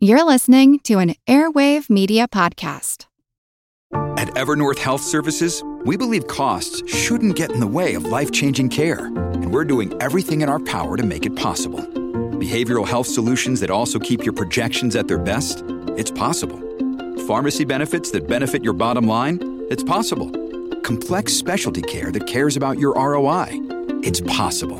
You're listening to an Airwave Media Podcast. At Evernorth Health Services, we believe costs shouldn't get in the way of life changing care, and we're doing everything in our power to make it possible. Behavioral health solutions that also keep your projections at their best? It's possible. Pharmacy benefits that benefit your bottom line? It's possible. Complex specialty care that cares about your ROI? It's possible.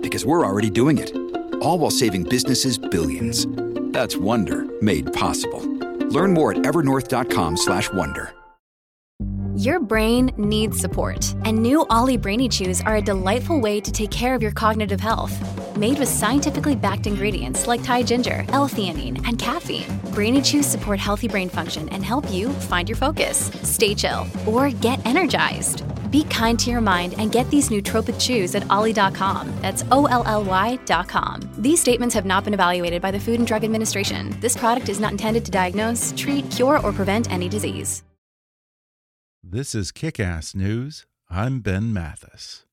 Because we're already doing it. All while saving businesses billions. That's Wonder made possible. Learn more at evernorth.com/wonder. Your brain needs support, and new Olly Brainy Chews are a delightful way to take care of your cognitive health. Made with scientifically backed ingredients like Thai ginger, L-theanine, and caffeine, Brainy Chews support healthy brain function and help you find your focus, stay chill, or get energized. Be kind to your mind and get these nootropic chews at ollie.com. That's O L L Y.com. These statements have not been evaluated by the Food and Drug Administration. This product is not intended to diagnose, treat, cure, or prevent any disease. This is Kick Ass News. I'm Ben Mathis.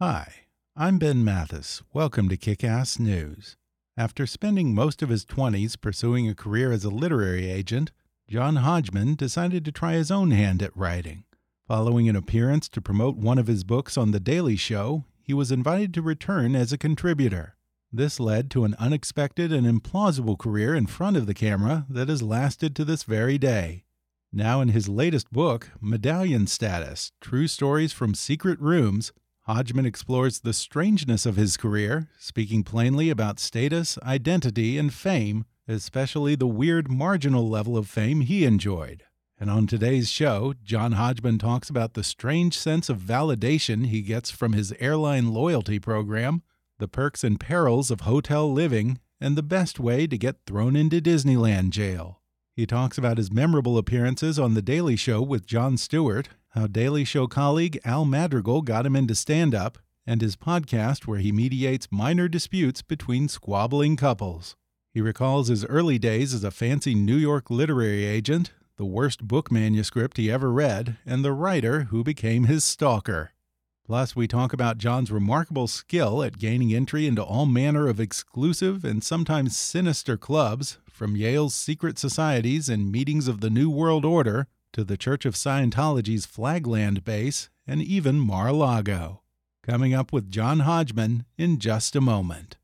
Hi, I'm Ben Mathis. Welcome to Kick Ass News. After spending most of his 20s pursuing a career as a literary agent, John Hodgman decided to try his own hand at writing. Following an appearance to promote one of his books on The Daily Show, he was invited to return as a contributor. This led to an unexpected and implausible career in front of the camera that has lasted to this very day. Now, in his latest book, Medallion Status True Stories from Secret Rooms, Hodgman explores the strangeness of his career, speaking plainly about status, identity, and fame, especially the weird marginal level of fame he enjoyed. And on today's show, John Hodgman talks about the strange sense of validation he gets from his airline loyalty program, the perks and perils of hotel living, and the best way to get thrown into Disneyland jail. He talks about his memorable appearances on The Daily Show with Jon Stewart, how Daily Show colleague Al Madrigal got him into stand up, and his podcast where he mediates minor disputes between squabbling couples. He recalls his early days as a fancy New York literary agent, the worst book manuscript he ever read, and the writer who became his stalker. Plus, we talk about John's remarkable skill at gaining entry into all manner of exclusive and sometimes sinister clubs, from Yale's secret societies and meetings of the New World Order to the Church of Scientology's Flag Land base and even Mar a Lago. Coming up with John Hodgman in just a moment.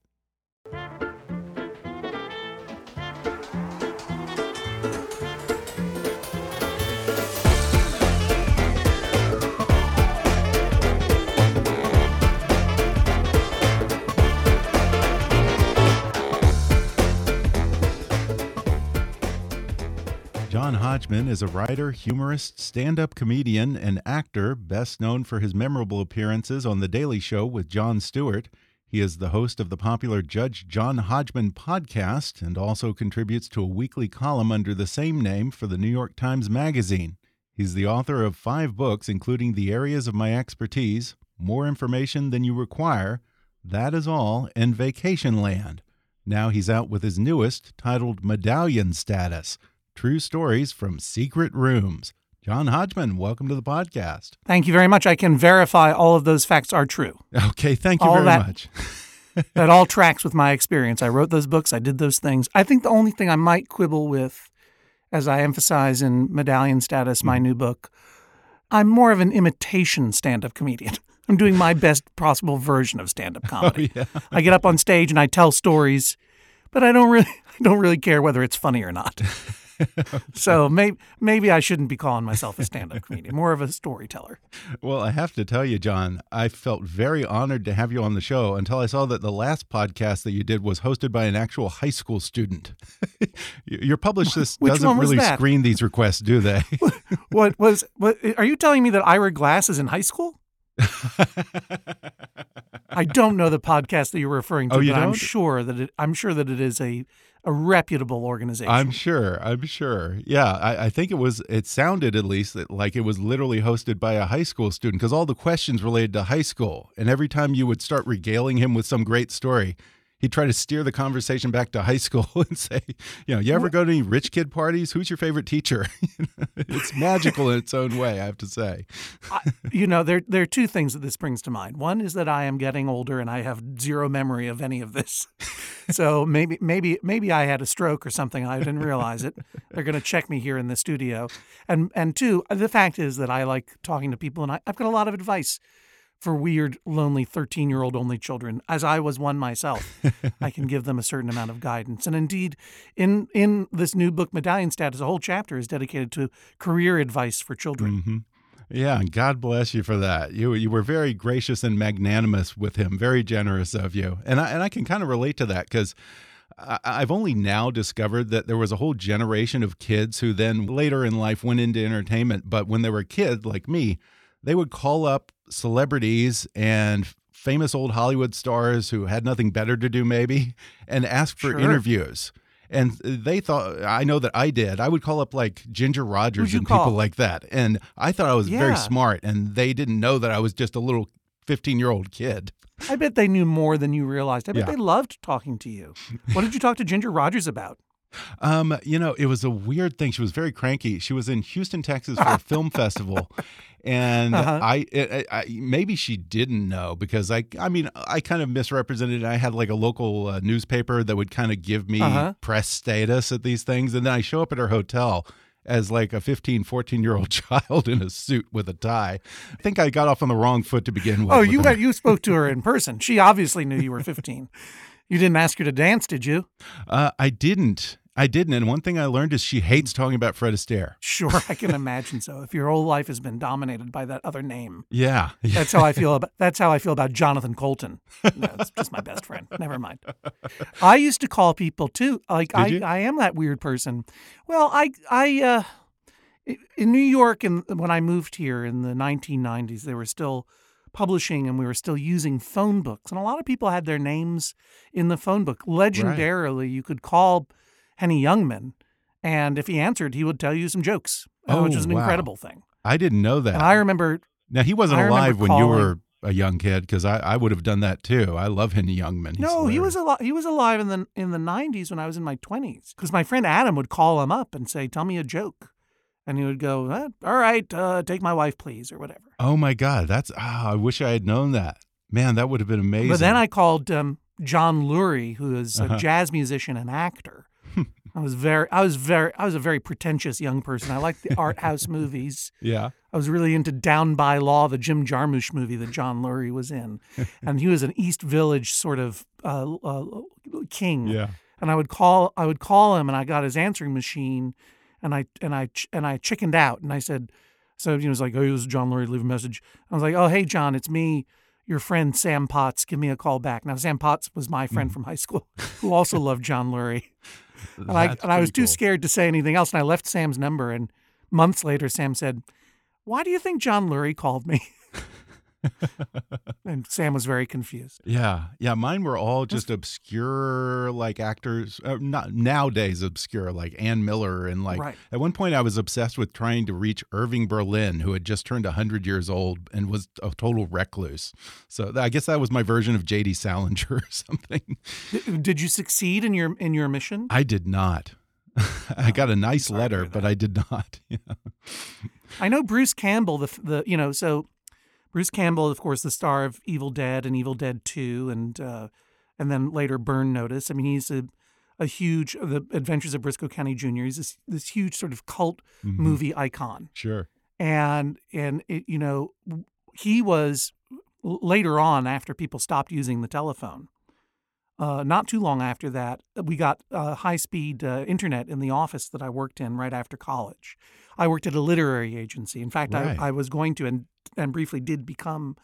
John Hodgman is a writer, humorist, stand up comedian, and actor, best known for his memorable appearances on The Daily Show with Jon Stewart. He is the host of the popular Judge John Hodgman podcast and also contributes to a weekly column under the same name for the New York Times Magazine. He's the author of five books, including The Areas of My Expertise, More Information Than You Require, That Is All, and Vacationland. Now he's out with his newest, titled Medallion Status True Stories from Secret Rooms. John Hodgman, welcome to the podcast. Thank you very much. I can verify all of those facts are true. Okay, thank you All very that- much. that all tracks with my experience. I wrote those books, I did those things. I think the only thing I might quibble with, as I emphasize in Medallion Status, my hmm. new book, I'm more of an imitation stand up comedian. I'm doing my best possible version of stand up oh, comedy. yeah. I get up on stage and I tell stories, but I don't really I don't really care whether it's funny or not. So maybe maybe I shouldn't be calling myself a stand up comedian, more of a storyteller. Well, I have to tell you, John, I felt very honored to have you on the show until I saw that the last podcast that you did was hosted by an actual high school student. Your publicist Which doesn't really that? screen these requests, do they? What was what are you telling me that Ira Glass is in high school? I don't know the podcast that you're referring to, Oh, you but I'm sure that it, I'm sure that it is a a reputable organization. I'm sure. I'm sure. Yeah, I, I think it was. It sounded at least like it was literally hosted by a high school student because all the questions related to high school, and every time you would start regaling him with some great story, he'd try to steer the conversation back to high school and say, you know, you ever go to any rich kid parties? Who's your favorite teacher? it's magical in its own way, I have to say. I, you know, there there are two things that this brings to mind. One is that I am getting older and I have zero memory of any of this. so maybe maybe maybe I had a stroke or something. I didn't realize it. They're going to check me here in the studio. And and two, the fact is that I like talking to people and I, I've got a lot of advice for weird, lonely 13 year old only children, as I was one myself. I can give them a certain amount of guidance. And indeed, in, in this new book, Medallion Status, a whole chapter is dedicated to career advice for children. Mm -hmm. Yeah, and God bless you for that. You you were very gracious and magnanimous with him, very generous of you, and I and I can kind of relate to that because I've only now discovered that there was a whole generation of kids who then later in life went into entertainment, but when they were a kid like me, they would call up celebrities and famous old Hollywood stars who had nothing better to do, maybe, and ask for Sure. interviews. And they thought, I know that I did. I would call up like Ginger Rogers and people like that. And I thought I was very smart, and they didn't know that I was just a little 15 year old kid. I bet they knew more than you realized. I bet Yeah. they loved talking to you. What did you talk to Ginger Rogers about? Um, you know, it was a weird thing. She was very cranky. She was in Houston, Texas for a film festival, and Uh-huh. I, I, I maybe she didn't know because I, I mean, I kind of misrepresented. it. I had like a local uh, newspaper that would kind of give me Uh-huh. press status at these things, and then I show up at her hotel as like a 15 14 year old child in a suit with a tie i think i got off on the wrong foot to begin with Oh, you got, you spoke to her in person. She obviously knew you were 15. You didn't ask her to dance, did you? uh, i didn't i didn't and one thing i learned is she hates talking about fred astaire Sure, I can imagine so. If your whole life has been dominated by that other name. yeah That's how I feel about that's how I feel about Jonathan Coulton. No, it's just my best friend. Never mind. I used to call people too. Like I, you? I am that weird person. Well, I I uh in New York and when I moved here in the 1990s, they were still publishing and we were still using phone books. And a lot of people had their names in the phone book. Legendarily, you could call Henny Youngman and if he answered, he would tell you some jokes, uh, which Oh, was an wow. incredible thing. i didn't know that And I remember Now he wasn't I alive when you were a young kid because I, I would have done that too. I love Henny Youngman. He's no, he was alive. He was alive in the in the nineties when I was in my twenties. Because my friend Adam would call him up and say, "Tell me a joke," and he would go, "Uh, "All right, uh, take my wife, please," or whatever. Oh my God, that's ah, I wish I had known that. Man, that would have been amazing. But then I called um, John Lurie, who is a Uh-huh. jazz musician and actor. I was very, I was very, I was a very pretentious young person. I liked the art house movies. yeah, I was really into Down by Law, the Jim Jarmusch movie that John Lurie was in, and he was an East Village sort of uh, uh, king. yeah. and I would call I would call him and I got his answering machine and I and I and I chickened out and I said so he was like oh this is John Lurie leave a message I was like oh hey John it's me your friend Sam Potts give me a call back now Sam Potts was my friend from high school who also loved John Lurie and I and I was too cool. scared to say anything else and I left Sam's number and months later Sam said why do you think John Lurie called me and Sam was very confused Yeah, yeah. Mine were all just obscure, like actors. Uh, not nowadays obscure, like Ann Miller, and like Right. at one point I was obsessed with trying to reach Irving Berlin, who had just turned hundred years old and was a total recluse. So I guess that was my version of J.D. Salinger or something. Did you succeed in your in your mission I did not. I got a nice letter, but. I did not. Yeah. I know Bruce Campbell, the the you know, so Bruce Campbell, of course, the star of Evil Dead and Evil Dead Two, and uh, and then later Burn Notice. I mean, he's a a huge the Adventures of Brisco County Jr. He's this this huge sort of cult Mhm. movie icon, Sure. and and it, you know he was later on after people stopped using the telephone. Uh, not too long after that, we got uh, high speed uh, internet in the office that I worked in right after college. I worked at a literary agency. In fact, Right. I, I was going to and and briefly did become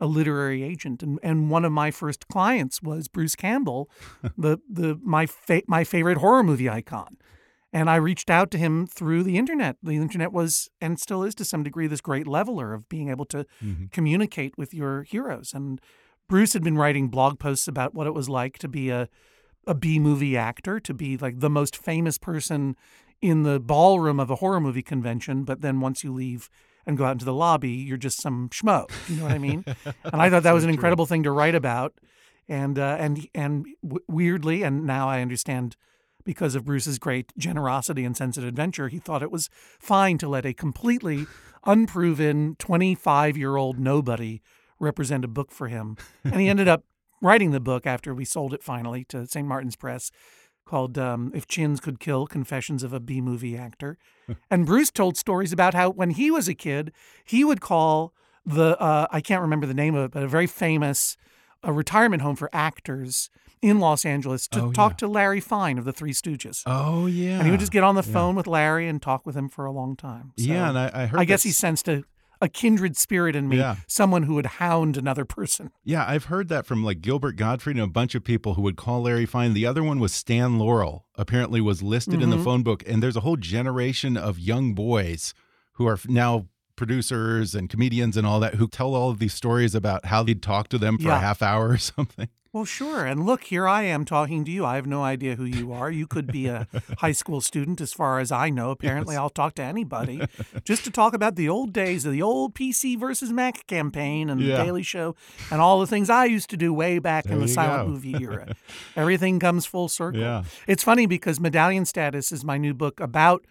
a literary agent, and, and one of my first clients was Bruce Campbell, the the my fa- my favorite horror movie icon. And I reached out to him through the internet. The internet was and still is to some degree this great leveler of being able to Mhm. communicate with your heroes. And Bruce had been writing blog posts about what it was like to be a a B movie actor, to be like the most famous person in the ballroom of a horror movie convention, but then once you leave and go out into the lobby, you're just some schmo. You know what I mean? and I thought that was an incredible thing to write about. and uh, and and w- weirdly, and now I understand because of Bruce's great generosity and sense of adventure, he thought it was fine to let a completely unproven 25 year old nobody represent a book for him. And he ended up writing the book after we sold it finally to St. Martin's Press called um, If Chins Could Kill Confessions of a B Movie Actor. and Bruce told stories about how when he was a kid, he would call the, uh, I can't remember the name of it, but a very famous a retirement home for actors in Los Angeles to Oh, talk yeah. to Larry Fine of the Three Stooges. Oh yeah. And he would just get on the Yeah. phone with Larry and talk with him for a long time. So yeah, and I, I heard. I guess he sensed a, a kindred spirit in me, Yeah. someone who would hound another person. Yeah, I've heard that from like Gilbert Gottfried and a bunch of people who would call Larry Fine. The other one was Stan Laurel. Apparently, was listed in the Mhm. phone book, and there's a whole generation of young boys who are now producers and comedians and all that who tell all of these stories about how they'd talk to them for Yeah. a half hour or something. Well, sure. And look, here I am talking to you. I have no idea who you are. You could be a high school student, as far as I know. Apparently, Yes. I'll talk to anybody just to talk about the old days of the old PC versus Mac campaign and Yeah. the Daily Show and all the things I used to do way back in the silent go. movie era. Everything comes full circle. Yeah. It's funny because Medallion Status is my new book about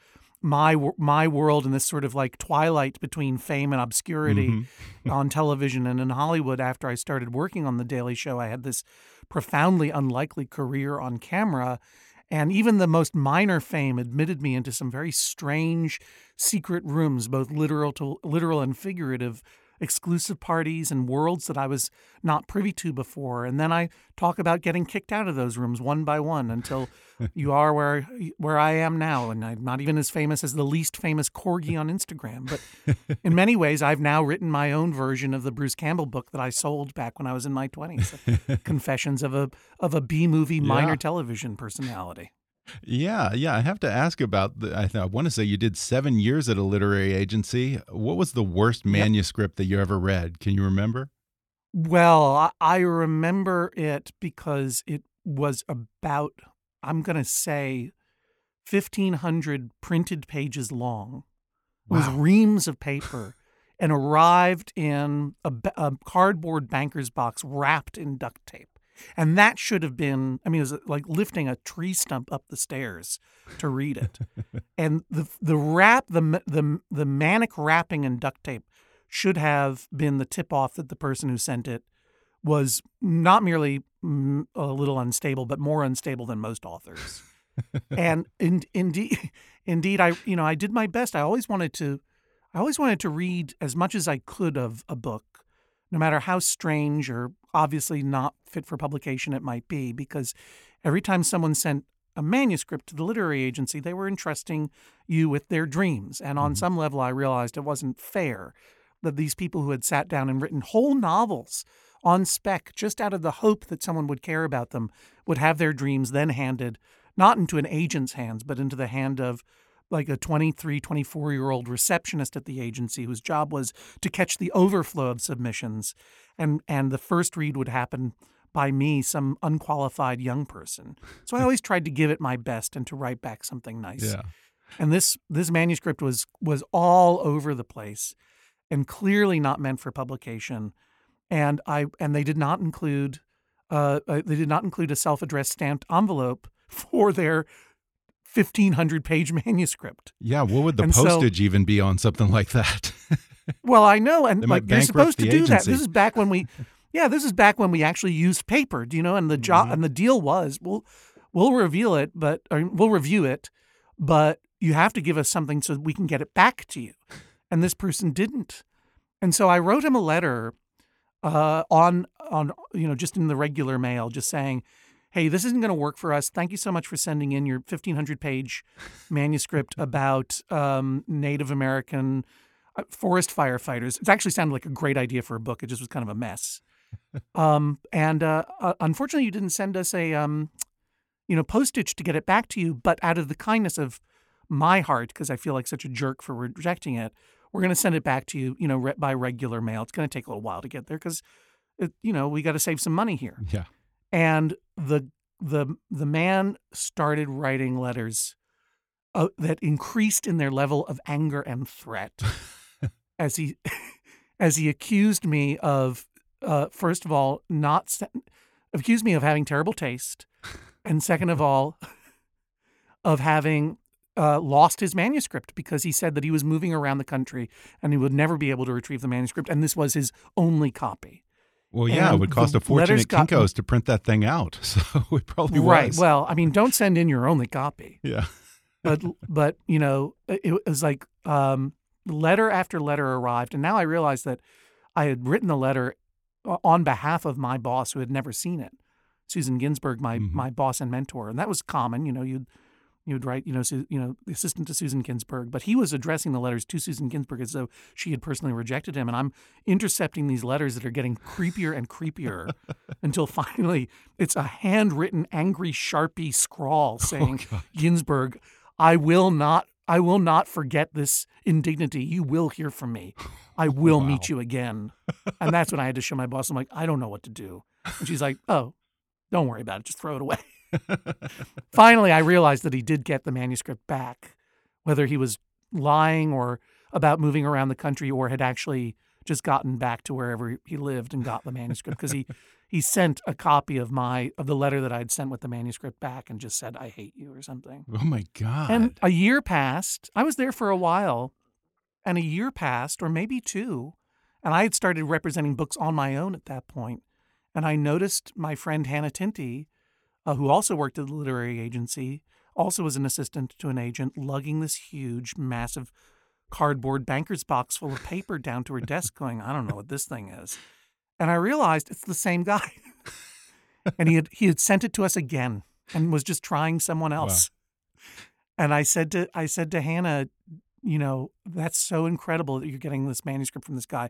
my my world and this sort of like twilight between fame and obscurity Mm-hmm. on television and in Hollywood. After I started working on the Daily Show, I had this profoundly unlikely career on camera. And even the most minor fame admitted me into some very strange secret rooms, both literal to literal and figurative, exclusive parties and worlds that I was not privy to before. And then I talk about getting kicked out of those rooms one by one until you are where where I am now. And I'm not even as famous as the least famous corgi on Instagram. But in many ways, I've now written my own version of the Bruce Campbell book that I sold back when I was in my 20s. Confessions of a of a B movie minor Yeah. television personality. Yeah, yeah. I have to ask about the. I, I want to say you did seven years at a literary agency. What was the worst manuscript that you ever read? Can you remember? Well, I, I remember it because it was about, I'm going to say, 1,500 printed pages long. It was reams of paper and arrived in a, a cardboard banker's box wrapped in duct tape. And that should have been, I mean, it was uh, like lifting a tree stump up the stairs to read it. and the the wrap, the the the manic wrapping and duct tape should have been the tip off that the person who sent it was not merely a little unstable, but more unstable than most authors. and in, indeed, indeed, I you know I did my best. I always wanted to, I always wanted to read as much as I could of a book, no matter how strange or obviously not fit for publication it might be, because every time someone sent a manuscript to the literary agency, they were entrusting you with their dreams. And on mm-hmm. some level, I realized it wasn't fair that these people who had sat down and written whole novels on spec just out of the hope that someone would care about them would have their dreams then handed not into an agent's hands, but into the hand of like a 23, 24 year old receptionist at the agency whose job was to catch the overflow of submissions. And, and the first read would happen by me, some unqualified young person. So I always tried to give it my best and to write back something nice. Yeah. And this this manuscript was was all over the place and clearly not meant for publication. And I and they did not include uh, uh, they did not include a self-addressed stamped envelope for their 1500 page manuscript. Yeah. What would the And so- postage even be on something like that? Well, I know, and like you're supposed to do that. This is back when we, yeah, this is back when we actually used paper. Do you know? And the job Mm-hmm. and the deal was, we'll we'll reveal it, but we'll review it, but you have to give us something so we can get it back to you. And this person didn't, and so I wrote him a letter, uh, on on you know just in the regular mail, just saying. Hey, this isn't going to work for us. Thank you so much for sending in your 1,500 page manuscript about um, Native American uh, forest firefighters. It actually sounded like a great idea for a book. It just was kind of a mess. um, and uh, uh, unfortunately, you didn't send us a um, you know postage to get it back to you. But out of the kindness of my heart, because I feel like such a jerk for rejecting it, we're going to send it back to you. You know, re- by regular mail. It's going to take a little while to get there because, you know, we got to save some money here yeah. And the the the man started writing letters uh, that increased in their level of anger and threat as he as he accused me of uh, first of all not accused me of having terrible taste, and second of all, of having uh, lost his manuscript because he said that he was moving around the country and he would never be able to retrieve the manuscript, and this was his only copy. Well, yeah, And it would cost a fortune at got- Kinko's to print that thing out. So it probably right. was. Well, I mean, don't send in your only copy. yeah. but but you know it was like um, letter after letter arrived and now i realized that i had written the letter on behalf of my boss who had never seen it susan ginsburg my Mhm. my boss and mentor and that was common you know you'd you'd write you know you know the assistant to susan ginsburg but he was addressing the letters to susan ginsburg as though she had personally rejected him and i'm intercepting these letters that are getting creepier and creepier until finally it's a handwritten angry sharpie scrawl oh, saying ginsburg I will not I will not forget this indignity. You will hear from me. I will Wow. meet you again. And that's when I had to show my boss. I'm like, I don't know what to do. And she's like, Oh, don't worry about it. Just throw it away. Finally, I realized that he did get the manuscript back, whether he was lying or about moving around the country or had actually just gotten back to wherever he lived and got the manuscript because he he sent a copy of my of the letter that I'd sent with the manuscript back and just said I hate you or something. Oh my God. And a year passed. I was there for a while, and a year passed, or maybe two, and I had started representing books on my own at that point. And I noticed my friend Hannah Tinti, uh, who also worked at the literary agency, also was an assistant to an agent, lugging this huge, massive cardboard banker's box full of paper down to her desk, going, "I don't know what this thing is." And I realized it's the same guy, and he had he had sent it to us again and was just trying someone else. And I said to I said to Hannah, you know, that's so incredible that you're getting this manuscript from this guy.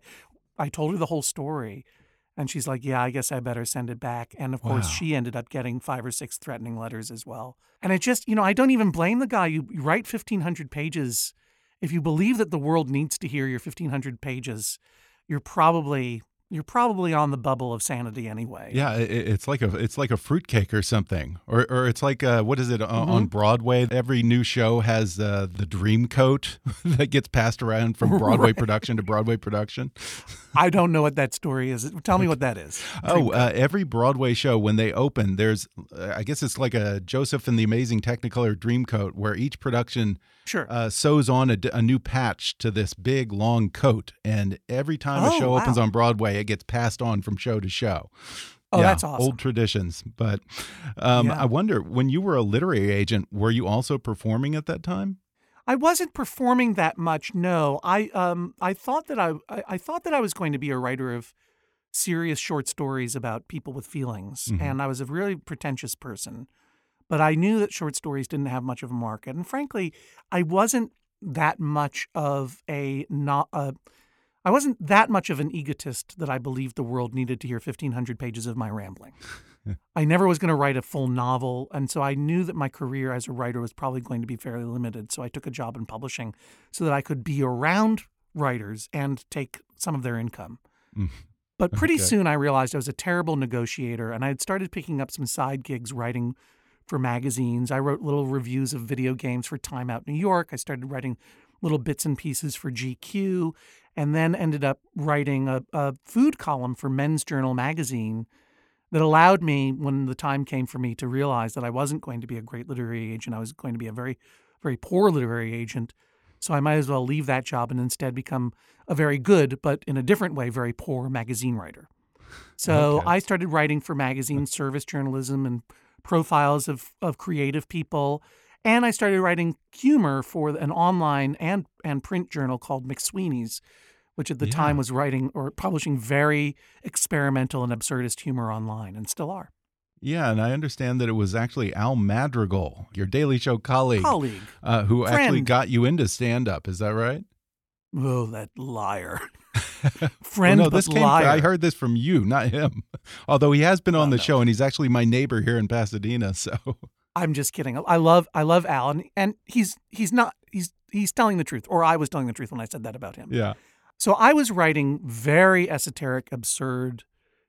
I told her the whole story. And she's like, Yeah, I guess I better send it back. And of course, she ended up getting five or six threatening letters as well. And it just, you know, I don't even blame the guy. You, you write 1,500 pages. If you believe that the world needs to hear your 1,500 pages, you're probably. You're probably on the bubble of sanity anyway. Yeah, it's like a it's like a fruitcake or something, or or it's like uh, what is it uh, Mm-hmm. on Broadway? Every new show has uh, the dream coat that gets passed around from Broadway Right. production to Broadway production. I don't know what that story is. Tell me what that is. Oh, uh, every Broadway show when they open, there's uh, I guess it's like a Joseph and the Amazing Technicolor dream coat where each production Sure. uh, sews on a new patch to this big long coat, and every time a Oh, show opens on Broadway, it gets passed on from show to show. Oh, Yeah, that's awesome. Old traditions, but um, Yeah. I wonder when you were a literary agent, were you also performing at that time? I wasn't performing that much. No, I um I thought that I, I I thought that I was going to be a writer of serious short stories about people with feelings, Mhm. and I was a really pretentious person. But I knew that short stories didn't have much of a market, and frankly, I wasn't that much of a not a I wasn't that much of an egotist that I believed the world needed to hear 1500 pages of my rambling. I never was going to write a full novel, and so I knew that my career as a writer was probably going to be fairly limited. So I took a job in publishing so that I could be around writers and take some of their income. Mm. But pretty Okay. soon I realized I was a terrible negotiator, and I had started picking up some side gigs writing for magazines. I wrote little reviews of video games for Time Out New York. I started writing little bits and pieces for GQ, and then ended up writing a, a food column for Men's Journal magazine that allowed me, when the time came for me to realize that I wasn't going to be a great literary agent, I was going to be a very, very poor literary agent. So I might as well leave that job and instead become a very good, but in a different way, very poor magazine writer. So Okay. I started writing for magazines, service journalism, and profiles of, of creative people. And I started writing humor for an online and, and print journal called McSweeney's, which at the time was writing or publishing very experimental and absurdist humor online and still are. Yeah, and I understand that it was actually Al Madrigal, your Daily Show colleague, Colleague. uh, who actually got you into stand up. Is that right? Oh, that liar. Well, Friend, no, but this came. liar. I heard this from you, not him. Although he has been on the no. show, and he's actually my neighbor here in Pasadena. So I'm just kidding. I love I love Alan, and he's he's not he's he's telling the truth, or I was telling the truth when I said that about him. yeah, So I was writing very esoteric, absurd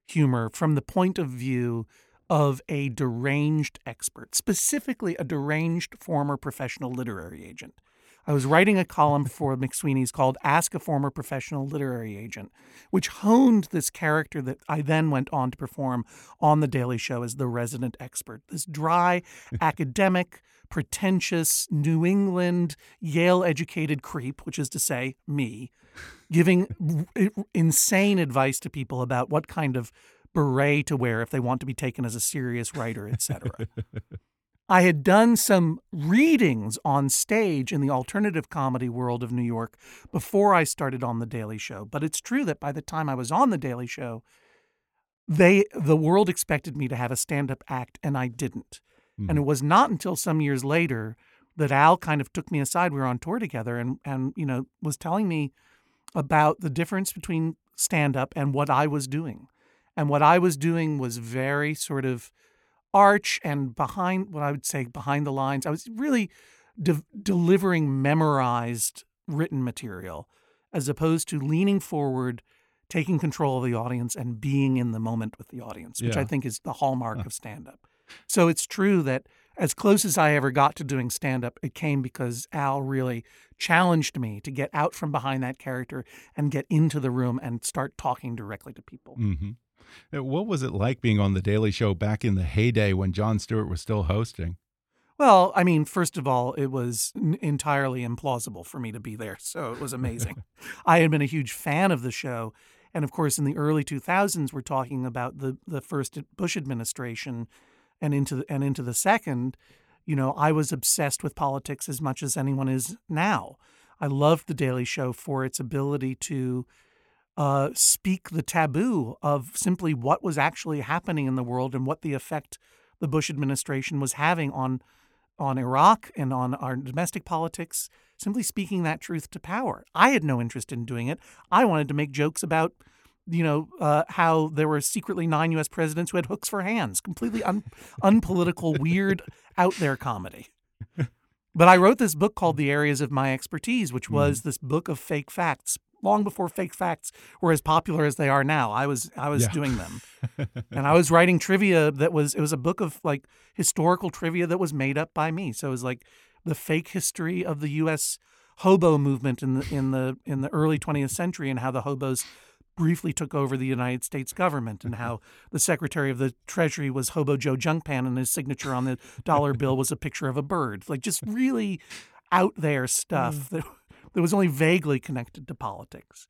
humor from the point of view of a deranged expert, specifically a deranged former professional literary agent. I was writing a column for McSweeney's called Ask a Former Professional Literary Agent, which honed this character that I then went on to perform on The Daily Show as the resident expert. This dry, academic, pretentious, New England, Yale educated creep, which is to say, me, giving insane advice to people about what kind of beret to wear if they want to be taken as a serious writer, etc. I had done some readings on stage in the alternative comedy world of New York before I started on The Daily Show. But it's true that by the time I was on The Daily Show, they the world expected me to have a stand-up act and I didn't. Mm. And it was not until some years later that Al kind of took me aside. We were on tour together and and you know was telling me about the difference between stand-up and what I was doing. And what I was doing was very sort of arch and behind what I would say behind the lines. I was really de- delivering memorized written material as opposed to leaning forward, taking control of the audience, and being in the moment with the audience, which Yeah. I think is the hallmark of stand up. So it's true that as close as I ever got to doing stand up, it came because Al really challenged me to get out from behind that character and get into the room and start talking directly to people. hmm Uh, what was it like being on The Daily Show back in the heyday when Jon Stewart was still hosting? Well, I mean, first of all, it was n- entirely implausible for me to be there, so it was amazing. I had been a huge fan of the show, and of course, in the early 2000s, we're talking about the the first Bush administration, and into the, and into the second. You know, I was obsessed with politics as much as anyone is now. I loved the Daily Show for its ability to uh, speak the taboo of simply what was actually happening in the world and what the effect the Bush administration was having on on Iraq and on our domestic politics, simply speaking that truth to power. I had no interest in doing it. I wanted to make jokes about, you know, uh, how there were secretly nine U.S. presidents who had hooks for hands. Completely un- unpolitical, weird, out there comedy. But I wrote this book called The Areas of My Expertise, which was this book of fake facts. Long before fake facts were as popular as they are now, I was I was Yeah. doing them and I was writing trivia that was it was a book of like historical trivia that was made up by me. So it was like the fake history of the U.S. hobo movement in the in the in the early 20th century and how the hobos briefly took over the United States government and how the Secretary of the Treasury was Hobo Joe Junkpan and his signature on the dollar bill was a picture of a bird. Like just really out there stuff mm. that, that was only vaguely connected to politics.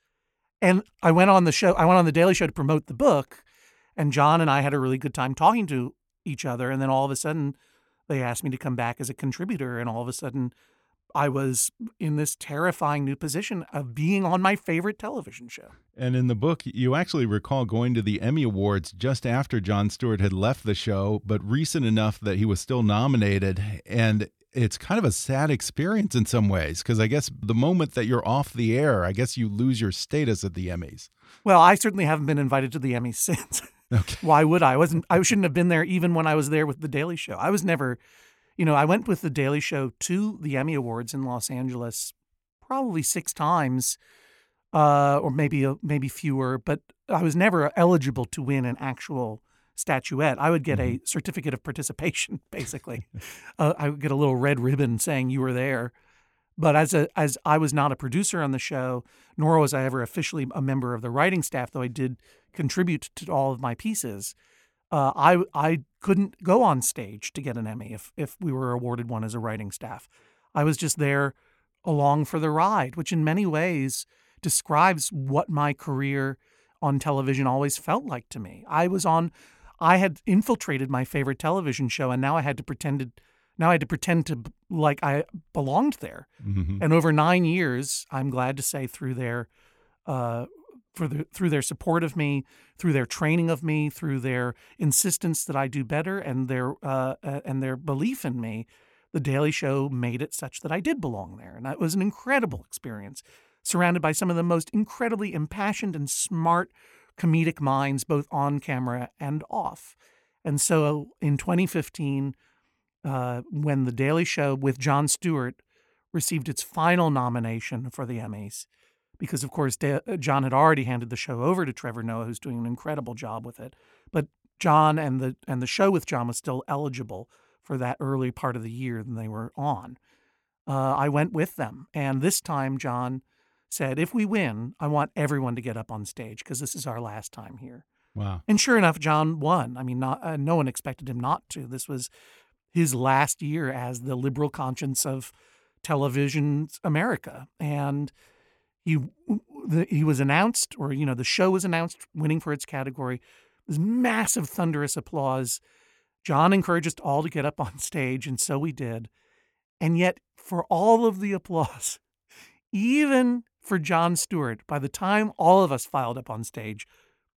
And I went on the show, I went on the Daily Show to promote the book, and John and I had a really good time talking to each other. And then all of a sudden, they asked me to come back as a contributor. And all of a sudden, I was in this terrifying new position of being on my favorite television show. And in the book, you actually recall going to the Emmy Awards just after Jon Stewart had left the show, but recent enough that he was still nominated. And it's kind of a sad experience in some ways because I guess the moment that you're off the air, I guess you lose your status at the Emmys. Well, I certainly haven't been invited to the Emmys since. Okay. Why would I? I wasn't I shouldn't have been there even when I was there with the Daily Show. I was never you know, I went with the Daily Show to the Emmy Awards in Los Angeles probably 6 times uh or maybe maybe fewer, but I was never eligible to win an actual statuette. I would get a certificate of participation basically. uh, I would get a little red ribbon saying you were there. But as a as I was not a producer on the show, nor was I ever officially a member of the writing staff, though I did contribute to all of my pieces. Uh, I I couldn't go on stage to get an Emmy if if we were awarded one as a writing staff. I was just there along for the ride, which in many ways describes what my career on television always felt like to me. I was on I had infiltrated my favorite television show and now I had to pretend to now I had to pretend to like I belonged there. Mhm. And over nine years, I'm glad to say, through their uh, for the, through their support of me, through their training of me, through their insistence that I do better, and their uh, uh, and their belief in me, the Daily Show made it such that I did belong there, and that was an incredible experience, surrounded by some of the most incredibly impassioned and smart comedic minds, both on camera and off. And so, in 2015 uh, when The Daily Show with Jon Stewart received its final nomination for the Emmys, because of course Da- John had already handed the show over to Trevor Noah, who's doing an incredible job with it. But John and the and the show with John was still eligible for that early part of the year that they were on. uh, I went with them. And this time, John said, if we win, I want everyone to get up on stage because this is our last time here. Wow. And sure enough, John won. I mean, not, uh, no one expected him not to. This was his last year as the liberal conscience of television's America. And he the, he was announced, or you know, the show was announced, winning for its category. This massive, thunderous applause. John encouraged us all to get up on stage, and so we did. And yet, for all of the applause, even for Jon Stewart, by the time all of us filed up on stage,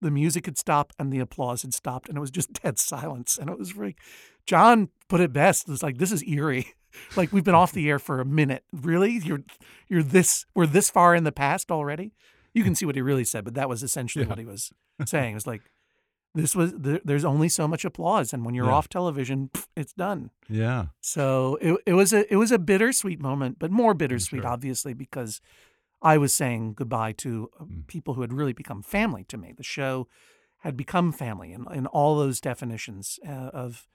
the music had stopped and the applause had stopped, and it was just dead silence. And it was like, John put it best. It was like, this is eerie. like we've been off the air for a minute. Really? You're you're this we're this far in the past already? You can see what he really said, but that was essentially Yeah. what he was saying. It was like this was there, there's only so much applause and when you're Yeah. off television, it's done. Yeah. So it it was a it was a bittersweet moment, but more bittersweet sure. obviously because I was saying goodbye to uh, Mm. people who had really become family to me. The show had become family in, in all those definitions uh, of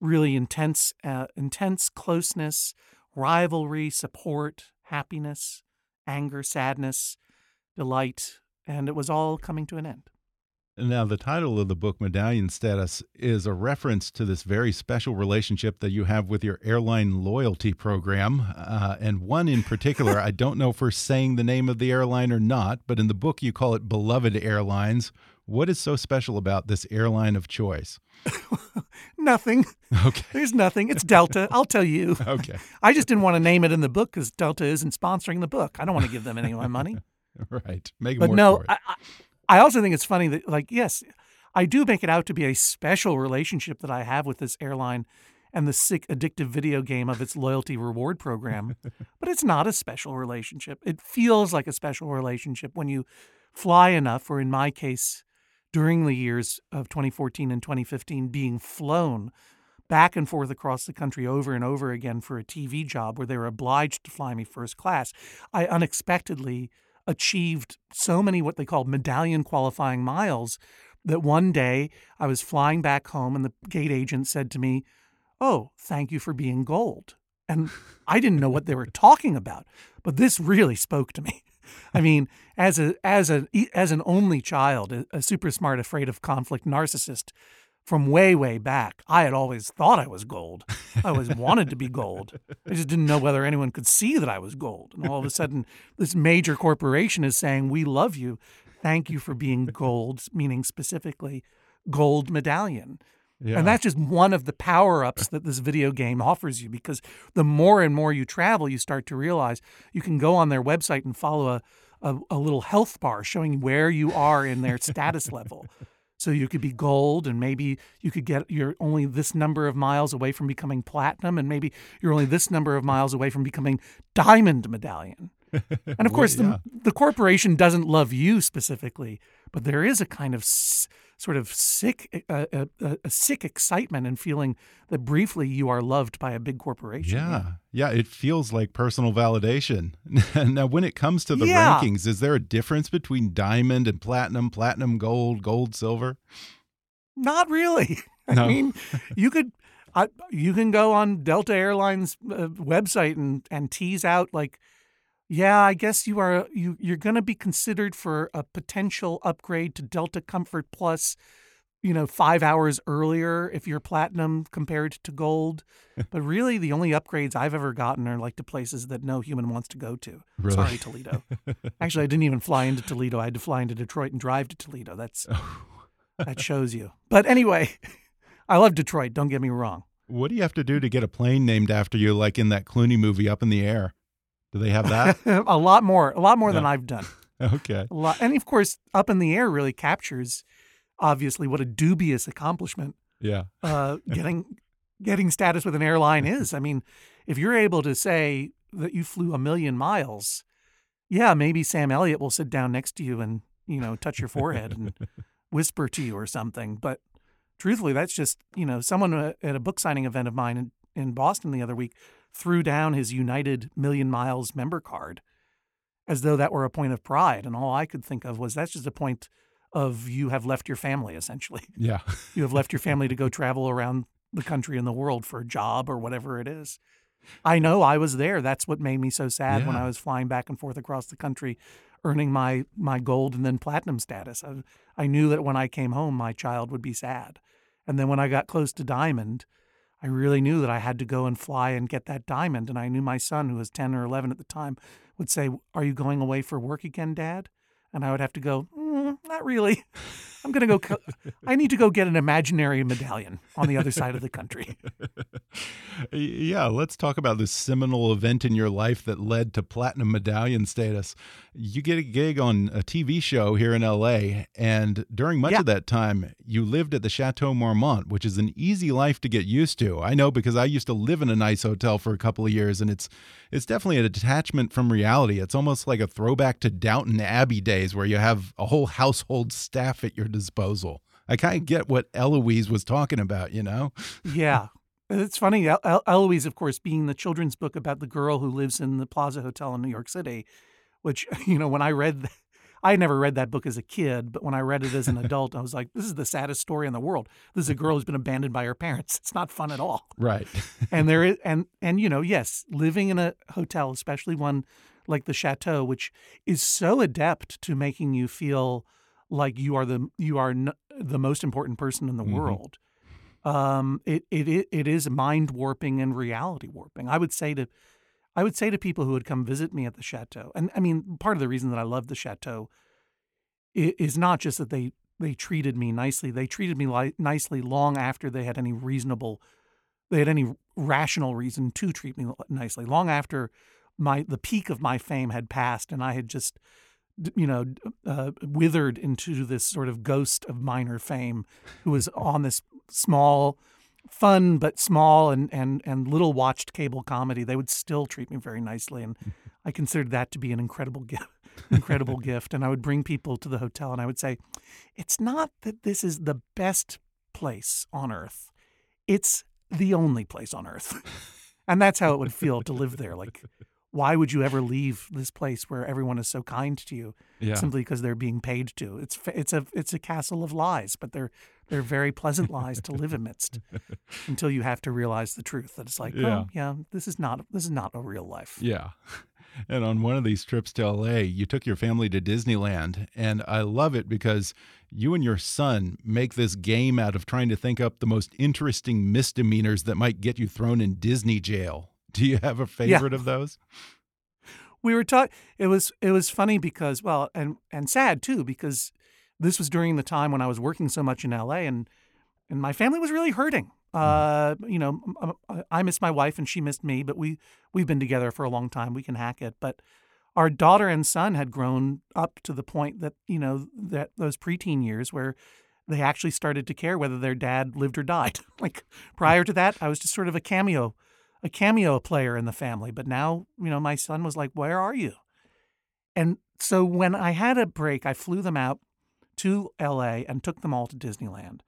really intense uh, intense closeness, rivalry, support, happiness, anger, sadness, delight, and it was all coming to an end. Now, the title of the book, Medallion Status, is a reference to this very special relationship that you have with your airline loyalty program. Uh, and one in particular, I don't know if we're saying the name of the airline or not, but in the book you call it Beloved Airlines. What is so special about this airline of choice? Nothing. Okay. There's nothing. It's Delta. I'll tell you. Okay. I just didn't want to name it in the book because Delta isn't sponsoring the book. I don't want to give them any of my money. Right. Make But more no. I, I I also think it's funny that, like, yes, I do make it out to be a special relationship that I have with this airline and the sick, addictive video game of its loyalty reward program. but it's not a special relationship. It feels like a special relationship when you fly enough, or in my case, during the years of 2014 and 2015, being flown back and forth across the country over and over again for a TV job where they were obliged to fly me first class, I unexpectedly achieved so many what they called medallion qualifying miles that one day I was flying back home and the gate agent said to me, Oh, thank you for being gold. And I didn't know what they were talking about, but this really spoke to me. I mean, as a as a as an only child, a, a super smart, afraid of conflict narcissist from way way back, I had always thought I was gold. I always wanted to be gold. I just didn't know whether anyone could see that I was gold. And all of a sudden, this major corporation is saying, "We love you. Thank you for being gold," meaning specifically gold medallion. Yeah. And that's just one of the power ups that this video game offers you because the more and more you travel, you start to realize you can go on their website and follow a, a, a little health bar showing where you are in their status level. So you could be gold, and maybe you could get you're only this number of miles away from becoming platinum, and maybe you're only this number of miles away from becoming diamond medallion. And of course, yeah. the, the corporation doesn't love you specifically, but there is a kind of s- sort of sick, uh, a, a, a sick excitement and feeling that briefly you are loved by a big corporation. Yeah. Yeah. It feels like personal validation. now, when it comes to the Yeah. rankings, is there a difference between diamond and platinum, platinum, gold, gold, silver? Not really. I mean, you could. I, you can go on Delta Airlines uh, website and, and tease out like, yeah, I guess you are you you're going to be considered for a potential upgrade to Delta Comfort Plus, you know, five hours earlier if you're platinum compared to gold. but really, the only upgrades I've ever gotten are like to places that no human wants to go to. Really? Sorry, Toledo. Actually, I didn't even fly into Toledo. I had to fly into Detroit and drive to Toledo. That's oh. that shows you. But anyway, I love Detroit. Don't get me wrong. What do you have to do to get a plane named after you, like in that Clooney movie, Up in the Air? Do they have that? a lot more, a lot more than I've done. okay. A lot, and of course, up in the air really captures, obviously, what a dubious accomplishment Yeah. uh, getting getting status with an airline is. I mean, if you're able to say that you flew a million miles, yeah, maybe Sam Elliott will sit down next to you and you know touch your forehead and whisper to you or something. But truthfully, that's just you know someone uh, at a book signing event of mine in, in Boston the other week threw down his United Million Miles member card as though that were a point of pride, and all I could think of was that's just a point of you have left your family essentially Yeah. you have left your family to go travel around the country and the world for a job or whatever it is. I know I was there. That's what made me so sad when I was flying back and forth across the country, earning my my gold and then platinum status. I, I knew that when I came home, my child would be sad, and then when I got close to diamond, I really knew that I had to go and fly and get that diamond. And I knew my son, who was ten or eleven at the time, would say, "Are you going away for work again, Dad?" And I would have to go, mm, "Not really. I'm going to go. I need to go get an imaginary medallion on the other side of the country." Yeah, let's talk about this seminal event in your life that led to platinum medallion status. You get a gig on a TV show here in LA, and during much Yeah. of that time, you lived at the Chateau Marmont, which is an easy life to get used to. I know because I used to live in a nice hotel for a couple of years, and it's it's definitely a detachment from reality. It's almost like a throwback to Downton Abbey days, where you have a whole household staff at your disposal. I kind of get what Eloise was talking about, you know? Yeah. It's funny. El- El- Eloise, of course, being the children's book about the girl who lives in the Plaza Hotel in New York City, which, you know, when I read, I never read that book as a kid, but when I read it as an adult, I was like, this is the saddest story in the world. This is a girl who's been abandoned by her parents. It's not fun at all. Right. And there is, and, and, you know, yes, living in a hotel, especially one like the Chateau, which is so adept to making you feel like you are the, you are n- the most important person in the Mhm. world um, it, it it is mind warping and reality warping. I would say to I would say to people who would come visit me at the chateau, and I mean, part of the reason that I love the chateau is not just that they they treated me nicely. They treated me li- nicely long after they had any reasonable, they had any rational reason to treat me nicely. Long after my the peak of my fame had passed, and I had just you know uh, withered into this sort of ghost of minor fame, who was on this small fun but small and, and, and little watched cable comedy, they would still treat me very nicely. And I considered that to be an incredible gift. Incredible gift. And I would bring people to the hotel and I would say, It's not that this is the best place on earth, it's the only place on earth. And that's how it would feel to live there. Like, why would you ever leave this place where everyone is so kind to you Yeah. simply because they're being paid to? It's it's a it's a castle of lies, but they're they're very pleasant lies to live amidst until you have to realize the truth that it's like, oh, Yeah. oh yeah, this is not this is not a real life. Yeah. And on one of these trips to LA, you took your family to Disneyland. And I love it because you and your son make this game out of trying to think up the most interesting misdemeanors that might get you thrown in Disney jail. Do you have a favorite of those? we were taught it was it was funny because well and and sad too because this was during the time when I was working so much in LA and and my family was really hurting. Uh, you know, I miss my wife and she missed me, but we we've been together for a long time. We can hack it, but our daughter and son had grown up to the point that you know that those preteen years where they actually started to care whether their dad lived or died. like prior to that, I was just sort of a cameo, a cameo player in the family. But now, you know, my son was like, "Where are you?" And so when I had a break, I flew them out to LA and took them all to Disneyland.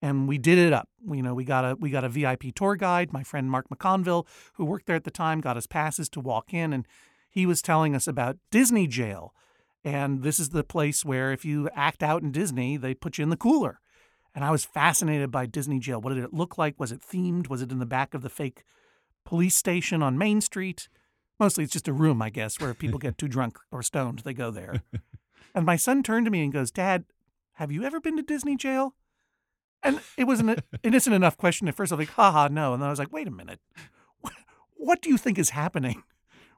And we did it up. You know, we got a we got a VIP tour guide. My friend Mark McConville, who worked there at the time, got us passes to walk in, and he was telling us about Disney Jail. And this is the place where if you act out in Disney, they put you in the cooler. And I was fascinated by Disney Jail. What did it look like? Was it themed? Was it in the back of the fake police station on Main Street? Mostly it's just a room, I guess, where people get too drunk or stoned, they go there. and my son turned to me and goes, Dad, have you ever been to Disney Jail? And it was an innocent enough question at first. I was like, haha, no. And then I was like, wait a minute. What, what do you think is happening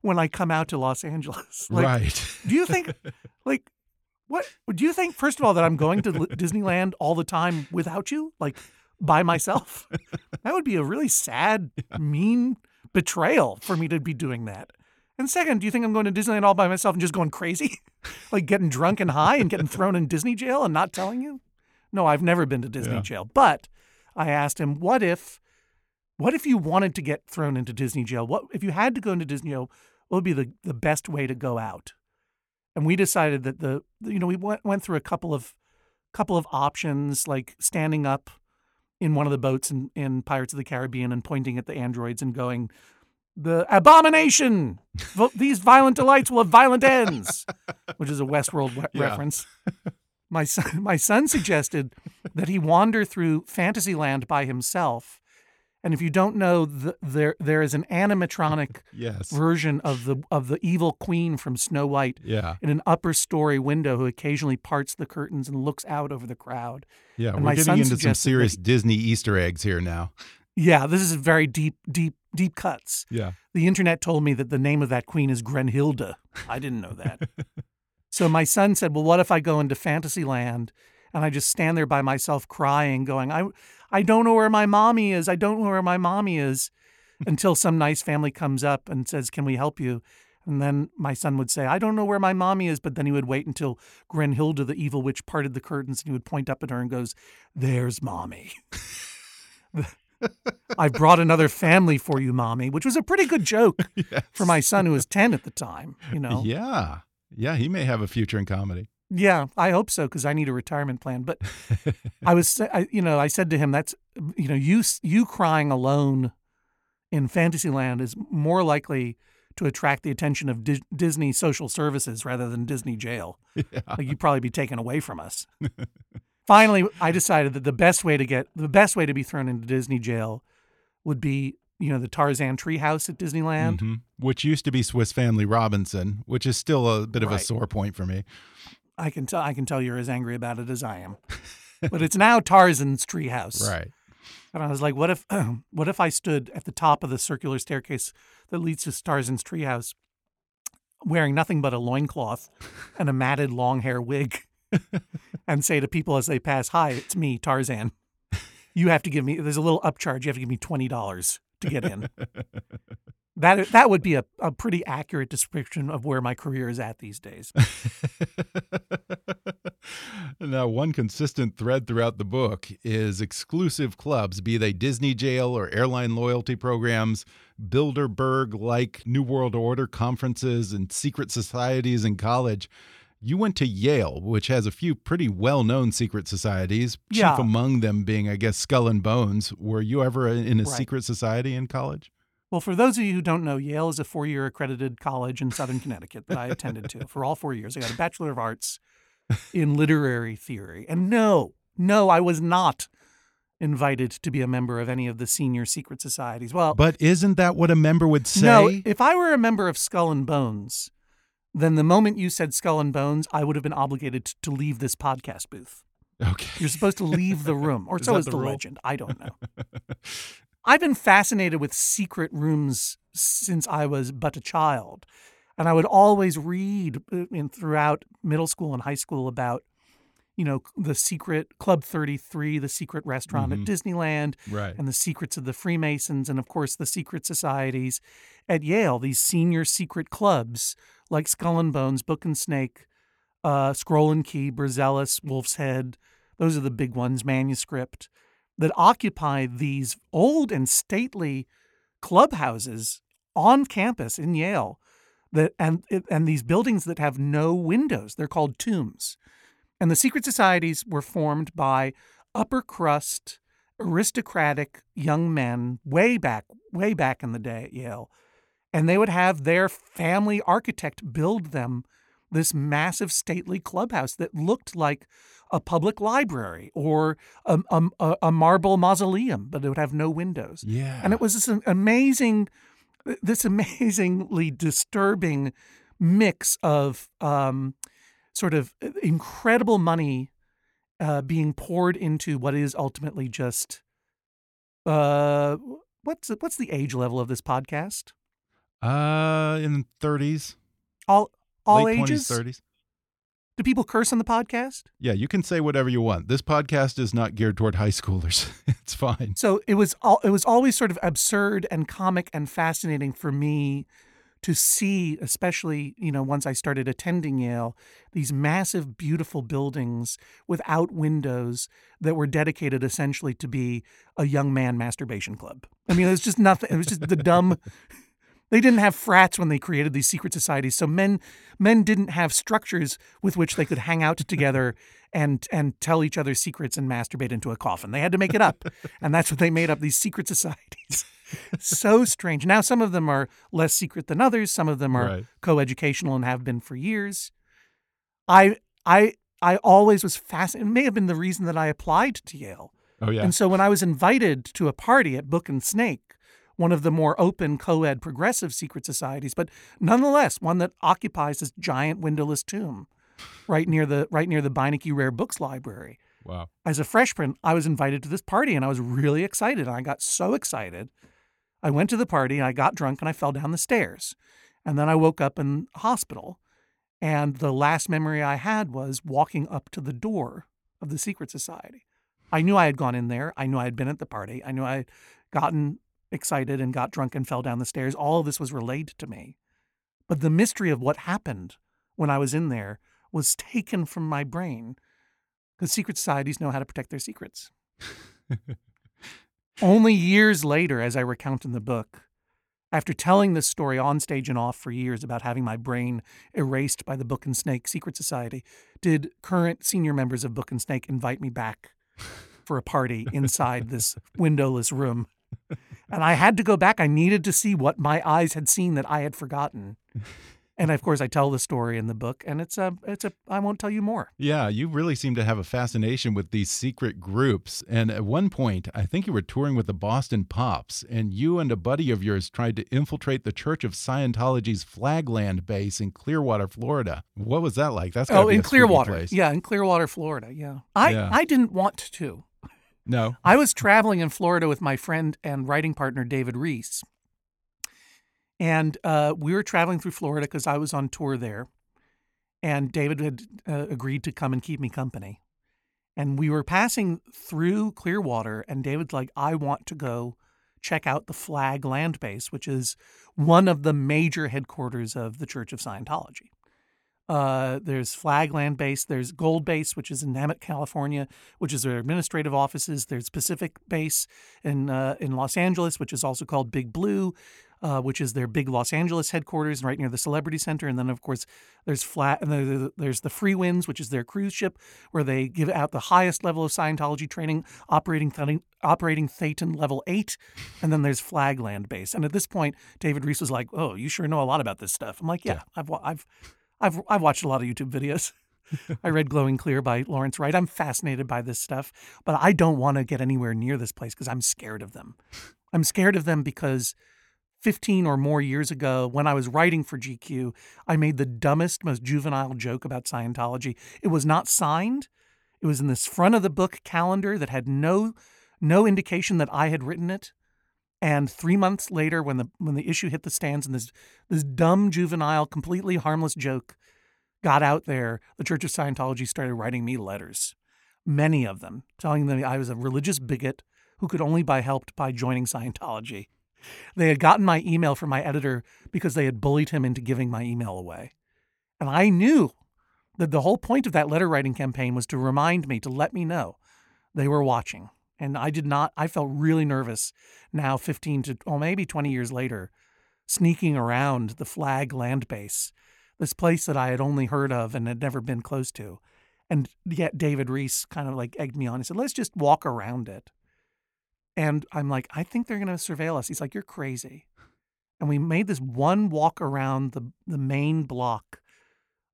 when I come out to Los Angeles? Like, right. do you think, like, what do you think? First of all, that I'm going to Disneyland all the time without you, like by myself. That would be a really sad, mean betrayal for me to be doing that. And second, do you think I'm going to Disneyland all by myself and just going crazy, like getting drunk and high and getting thrown in Disney jail and not telling you? No, I've never been to Disney Yeah. jail. But I asked him, what if, what if you wanted to get thrown into Disney jail? What if you had to go into Disney jail? What would be the, the best way to go out? and we decided that the you know we went went through a couple of couple of options like standing up in one of the boats in, in Pirates of the Caribbean and pointing at the androids and going the abomination! These violent delights will have violent ends! Which is a Westworld we- Yeah. reference. My son my son suggested that he wander through Fantasyland by himself And if you don't know, the, there there is an animatronic Yes. version of the of the evil queen from Snow White Yeah. in an upper story window who occasionally parts the curtains and looks out over the crowd. Yeah. And We're getting into some serious he- Disney Easter eggs here now. Yeah, this is very deep, deep, deep cuts. Yeah. The internet told me that the name of that queen is Grenhilda. I didn't know that. so my son said, "Well, what if I go into Fantasyland and I just stand there by myself crying, going, I, I don't know where my mommy is. I don't know where my mommy is," until some nice family comes up and says, "Can we help you?" And then my son would say, I don't know where my mommy is. But then he would wait until Grenhilda, the evil witch, parted the curtains and he would point up at her and goes, There's mommy. I've brought another family for you, mommy, which was a pretty good joke for my son who was 10 at the time, you know. Yeah. Yeah. He may have a future in comedy. Yeah, I hope so because I need a retirement plan. But I was, I, you know, I said to him, "That's, you know, you you crying alone in Fantasyland is more likely to attract the attention of Dis- Disney social services rather than Disney jail. Like you'd probably be taken away from us." Finally, I decided that the best way to get the best way to be thrown into Disney jail would be, you know, the Tarzan treehouse at Disneyland. Mhm. Which used to be Swiss Family Robinson, which is still a bit of a sore point for me. I can tell I can tell you're as angry about it as I am. but it's now Tarzan's treehouse. Right. And I was like, what if what if I stood at the top of the circular staircase that leads to Tarzan's treehouse wearing nothing but a loincloth and a matted long hair wig and say to people as they pass, Hi, it's me, Tarzan. You have to give me there's a little upcharge. You have to give me twenty dollars to get in. that that would be a, a pretty accurate description of where my career is at these days. now, one consistent thread throughout the book is exclusive clubs, be they Disney jail or airline loyalty programs, Bilderberg like New World Order conferences, and secret societies in college. You went to Yale, which has a few pretty well known secret societies, chief Yeah. among them being, I guess, Skull and Bones. Were you ever in a Right. secret society in college? Well, for those of you who don't know, Yale is a four year accredited college in Southern Connecticut that I attended to for all four years. I got a Bachelor of Arts in Literary Theory. And no, no, I was not invited to be a member of any of the senior secret societies. Well, But isn't that what a member would say? no, if I were a member of Skull and Bones, then the moment you said Skull and Bones, I would have been obligated to leave this podcast booth. okay. You're supposed to leave the room, or Is so is the the legend. I don't know. I've been fascinated with secret rooms since I was but a child. And I would always read uh, in, throughout middle school and high school about, you know, the secret Club 33, the secret restaurant Mhm. at Disneyland, Right. and the secrets of the Freemasons, and of course the secret societies at Yale, these senior secret clubs like Skull and Bones, Book and Snake, uh, Scroll and Key, Berzelius, Wolf's Head. Those are the big ones, Manuscript, that occupy these old and stately clubhouses on campus in Yale. That and and these buildings that have no windows. They're called tombs. And the secret societies were formed by upper crust, aristocratic young men way back, way back in the day at Yale. And they would have their family architect build them this massive stately clubhouse that looked like a public library or a, a, a marble mausoleum, but it would have no windows. Yeah. And it was this amazing, this amazingly disturbing mix of um, sort of incredible money uh, being poured into what is ultimately just uh, what's what's the age level of this podcast? Uh, in thirties, All all late ages. twenties, thirties. Do people curse on the podcast? Yeah, you can say whatever you want. This podcast is not geared toward high schoolers. it's fine. So it was all, it was always sort of absurd and comic and fascinating for me to see, especially you know once I started attending Yale, these massive, beautiful buildings without windows that were dedicated essentially to be a young man masturbation club. I mean, it was just nothing. It was just the dumb. They didn't have frats when they created these secret societies, so men men didn't have structures with which they could hang out together and and tell each other secrets and masturbate into a coffin. They had to make it up, and that's what they made up these secret societies. so strange. Now some of them are less secret than others. Some of them are Right. coeducational and have been for years. I I I always was fascinated. It may have been the reason that I applied to Yale Oh, yeah. And so when I was invited to a party at Book and Snake, one of the more open co-ed progressive secret societies, but nonetheless one that occupies this giant windowless tomb right near the right near the Beinecke Rare Books Library. Wow. As a freshman, I was invited to this party and I was really excited. And I got so excited. I went to the party, I got drunk, and I fell down the stairs. And then I woke up in hospital. And the last memory I had was walking up to the door of the secret society. I knew I had gone in there. I knew I had been at the party. I knew I had gotten excited and got drunk and fell down the stairs. All of this was relayed to me. But the mystery of what happened when I was in there was taken from my brain because secret societies know how to protect their secrets. Only years later, as I recount in the book, after telling this story on stage and off for years about having my brain erased by the Book and Snake Secret Society, did current senior members of Book and Snake invite me back for a party inside this windowless room. And I had to go back. I needed to see what my eyes had seen that I had forgotten. And of course, I tell the story in the book, and it's a, it's a. I won't tell you more. Yeah, you really seem to have a fascination with these secret groups. And at one point, I think you were touring with the Boston Pops, and you and a buddy of yours tried to infiltrate the Church of Scientology's Flag Land base in Clearwater, Florida. What was that like? That's oh, in Clearwater. Yeah, in Clearwater, Florida. Yeah, I Yeah. I didn't want to. No. I was traveling in Florida with my friend and writing partner David Rees, and uh, we were traveling through Florida because I was on tour there, and David had uh, agreed to come and keep me company. And we were passing through Clearwater, and David's like, "I want to go check out the Flag Land Base, which is one of the major headquarters of the Church of Scientology." Uh, there's Flag Land Base. There's Gold Base, which is in Hemet, California, which is their administrative offices. There's Pacific Base in uh, in Los Angeles, which is also called Big Blue, uh, which is their big Los Angeles headquarters, right near the Celebrity Center. And then, of course, there's flat. And there's the Freewinds, which is their cruise ship, where they give out the highest level of Scientology training, operating Theta- operating Thetan level eight. And then there's Flag Land Base. And at this point, David Rees was like, "Oh, you sure know a lot about this stuff." I'm like, "Yeah, I've wa- I've." I've I've watched a lot of YouTube videos. I read Going Clear by Lawrence Wright. I'm fascinated by this stuff, but I don't want to get anywhere near this place because I'm scared of them. I'm scared of them because 15 or more years ago, when I was writing for GQ, I made the dumbest, most juvenile joke about Scientology. It was not signed. It was in this front of the book calendar that had no no indication that I had written it. And three months later, when the when the issue hit the stands and this this dumb juvenile, completely harmless joke got out there, the Church of Scientology started writing me letters, many of them, telling them I was a religious bigot who could only be helped by joining Scientology. They had gotten my email from my editor because they had bullied him into giving my email away. And I knew that the whole point of that letter writing campaign was to remind me, to let me know they were watching. And I did not, I felt really nervous now, 15 to, oh, maybe 20 years later, sneaking around the Flag Land base, this place that I had only heard of and had never been close to. And yet David Rees kind of like egged me on. He said, let's just walk around it. And I'm like, I think they're going to surveil us. He's like, you're crazy. And we made this one walk around the, the main block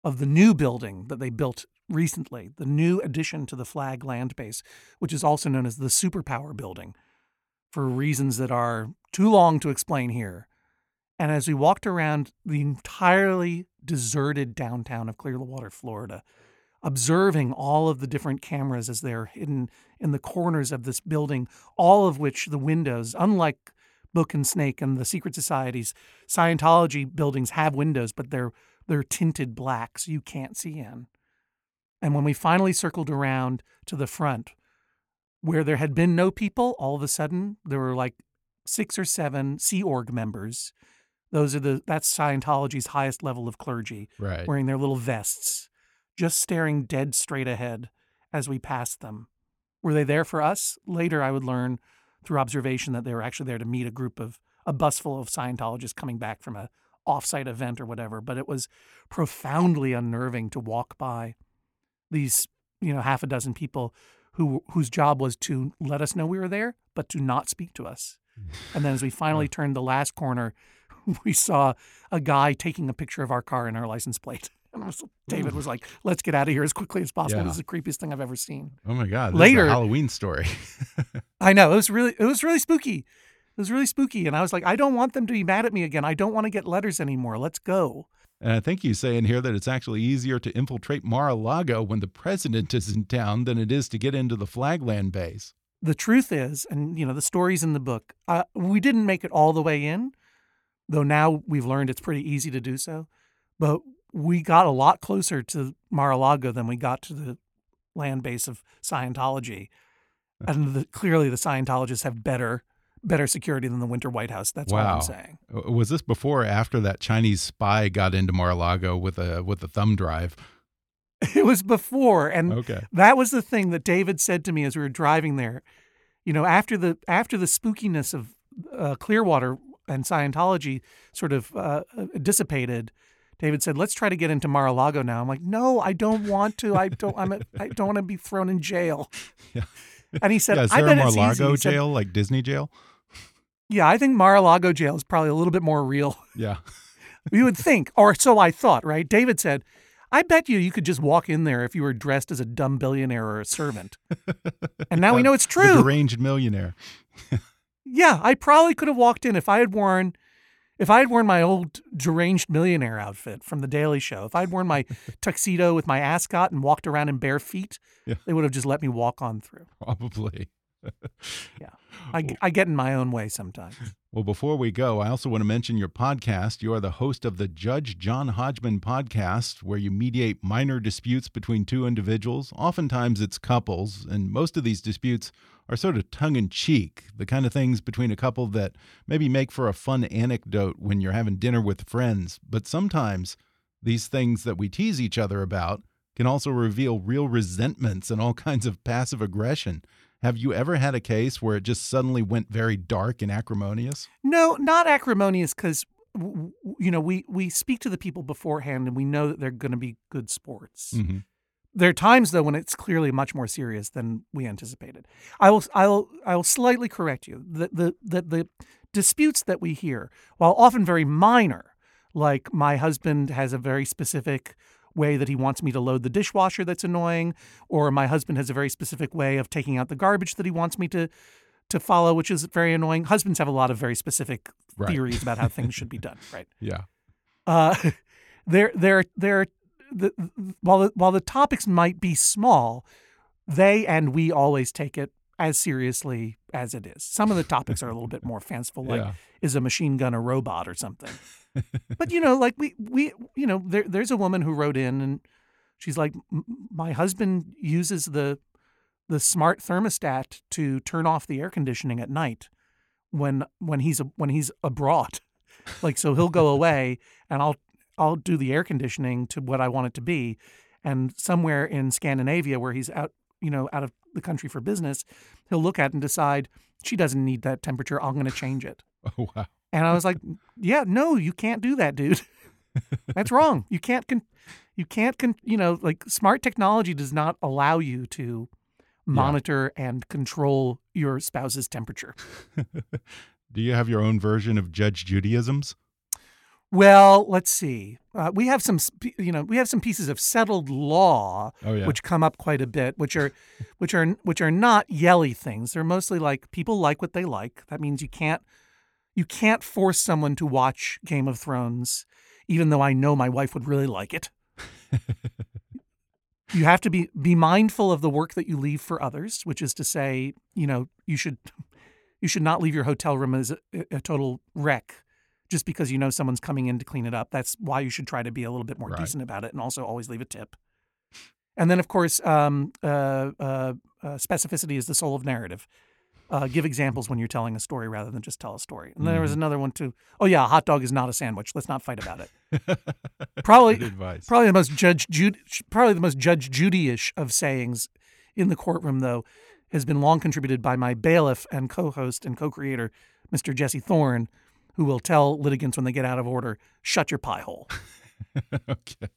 of the new building that they built recently, the new addition to the Flag Land Base, which is also known as the Superpower Building, for reasons that are too long to explain here. And as we walked around the entirely deserted downtown of Clearwater, Florida, observing all of the different cameras as they're hidden in the corners of this building, all of which the windows, unlike Book and Snake and the secret societies, Scientology buildings have windows, but they're they're tinted black, so you can't see in. And when we finally circled around to the front, where there had been no people, all of a sudden there were like six or seven Sea Org members. Those are the that's Scientology's highest level of clergy, Right. wearing their little vests, just staring dead straight ahead as we passed them. Were they there for us? Later, I would learn through observation that they were actually there to meet a group of a bus full of Scientologists coming back from a offsite event or whatever. But it was profoundly unnerving to walk by these, you know, half a dozen people who whose job was to let us know we were there, but to not speak to us. Mm. And then as we finally turned the last corner, we saw a guy taking a picture of our car and our license plate. And was, David was like, "Let's get out of here as quickly as possible. Yeah. This is the creepiest thing I've ever seen." Oh my God! This Later- is a Halloween story. I know it was really it was really spooky. It was really spooky, and I was like, I don't want them to be mad at me again. I don't want to get letters anymore. Let's go. And I think you say in here that it's actually easier to infiltrate Mar-a-Lago when the president is in town than it is to get into the Flag Land base. The truth is, and you know, the stories in the book, uh, we didn't make it all the way in, though now we've learned it's pretty easy to do so. But we got a lot closer to Mar-a-Lago than we got to the land base of Scientology, and the, clearly the Scientologists have better better security than the Winter White House. That's all Wow. I'm saying. Was this before or after that Chinese spy got into Mar-a-Lago with a with a thumb drive? It was before, and Okay. that was the thing that David said to me as we were driving there. You know, after the after the spookiness of uh, Clearwater and Scientology sort of uh, uh, dissipated, David said, "Let's try to get into Mar-a-Lago now." I'm like, "No, I don't want to. I don't. I'm. A, I don't want to be thrown in jail." Yeah. And he said, yeah, is "I there bet it's. Mar-a-Lago He said, jail like Disney jail? Yeah, I think Mar-a-Lago jail is probably a little bit more real. Yeah. You would think, or so I thought, right? David said, I bet you you could just walk in there if you were dressed as a dumb billionaire or a servant. And now we know it's The true. deranged millionaire. Yeah, I probably could have walked in if I had worn if I had worn my old deranged millionaire outfit from the Daily Show, if I'd worn my tuxedo with my ascot and walked around in bare feet, Yeah. they would have just let me walk on through. Probably. I, I get in my own way sometimes. Well, before we go, I also want to mention your podcast. You are the host of the Judge John Hodgman podcast, where you mediate minor disputes between two individuals. Oftentimes it's couples, and most of these disputes are sort of tongue in cheek, the kind of things between a couple that maybe make for a fun anecdote when you're having dinner with friends. But sometimes these things that we tease each other about can also reveal real resentments and all kinds of passive aggression. Have you ever had a case where it just suddenly went very dark and acrimonious? No, not acrimonious because you know we we speak to the people beforehand and we know that they're going to be good sports. Mm-hmm. There are times though when it's clearly much more serious than we anticipated. I will I will I will slightly correct you. The the the, the disputes that we hear, while often very minor, like my husband has a very specific way that he wants me to load the dishwasher that's annoying, or my husband has a very specific way of taking out the garbage that he wants me to to follow, which is very annoying. Husbands have a lot of very specific Right. theories about how things should be done, right? Yeah. Uh, there, there, there. The, while the, while the topics might be small, they and we always take it as seriously as it is. Some of the topics are a little bit more fanciful, like Yeah. is a machine gun a robot or something. but you know, like we we you know, there there's a woman who wrote in and she's like, my husband uses the the smart thermostat to turn off the air conditioning at night when when he's when he's abroad. Like so he'll go away and I'll I'll do the air conditioning to what I want it to be. And somewhere in Scandinavia where he's out, you know, out of the country for business, he'll look at and decide she doesn't need that temperature. I'm going to change it. Oh wow. And I was like, yeah, no, you can't do that, dude. That's wrong. You can't con- you can't con- you know, like smart technology does not allow you to monitor and control your spouse's temperature. Do you have your own version of Judge Judy-isms? Well, let's see. Uh, we have some, you know, we have some pieces of settled law Oh yeah. which come up quite a bit, which are, which are, which are not yelly things. They're mostly like people like what they like. That means you can't, you can't force someone to watch Game of Thrones, even though I know my wife would really like it. you have to be be mindful of the work that you leave for others, which is to say, you know, you should, you should not leave your hotel room as a, a total wreck just because you know someone's coming in to clean it up. That's why you should try to be a little bit more Right. decent about it and also always leave a tip. And then, of course, um, uh, uh, uh, specificity is the soul of narrative. Uh, give examples when you're telling a story rather than just tell a story. And then there was another one too. Oh yeah, a hot dog is not a sandwich. Let's not fight about it. Probably, probably the most Judge Judy, probably the most Judge Judy-ish of sayings in the courtroom, though, has been long contributed by my bailiff and co-host and co-creator, Mr. Jesse Thorn, who will tell litigants when they get out of order, "Shut your pie hole." okay.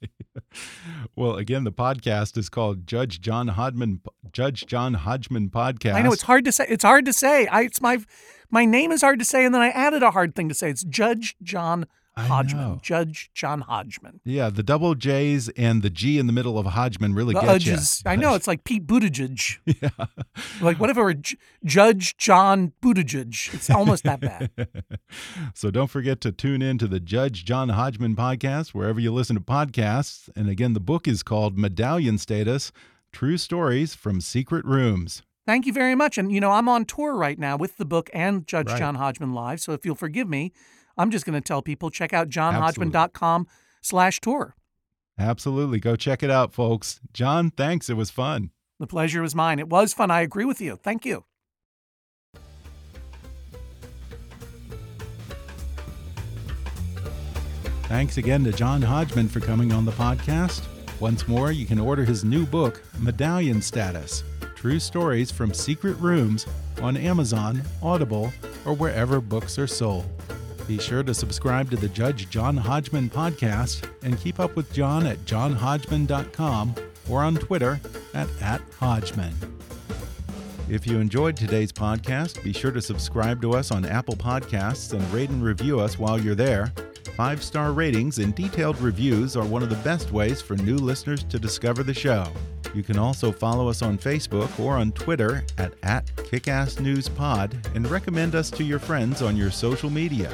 Well, again, the podcast is called Judge John Hodgman Judge John Hodgman Podcast. I know it's hard to say. It's hard to say. I it's my my name is hard to say, and then I added a hard thing to say. It's Judge John Hodgman. Judge John Hodgman. Yeah, the double J's and the G in the middle of Hodgman really The get you. I know it's like Pete Buttigieg. yeah. Like what if it were J- Judge John Buttigieg? It's almost that bad. so don't forget to tune in to the Judge John Hodgman podcast wherever you listen to podcasts. And again, the book is called Medallion Status True Stories from Secret Rooms. Thank you very much. And you know, I'm on tour right now with the book and Judge Right. John Hodgman live. So if you'll forgive me, I'm just going to tell people check out johnhodgman.com slash tour. Absolutely. Go check it out, folks. John, thanks. It was fun. The pleasure was mine. It was fun. I agree with you. Thank you. Thanks again to John Hodgman for coming on the podcast. Once more, you can order his new book, Medallion Status True Stories from Secret Rooms, on Amazon, Audible, or wherever books are sold. Be sure to subscribe to the Judge John Hodgman podcast and keep up with John at johnhodgman.com or on Twitter at, at Hodgman. If you enjoyed today's podcast, be sure to subscribe to us on Apple Podcasts and rate and review us while you're there. Five star ratings and detailed reviews are one of the best ways for new listeners to discover the show. You can also follow us on Facebook or on Twitter at, at KickassNewsPod and recommend us to your friends on your social media.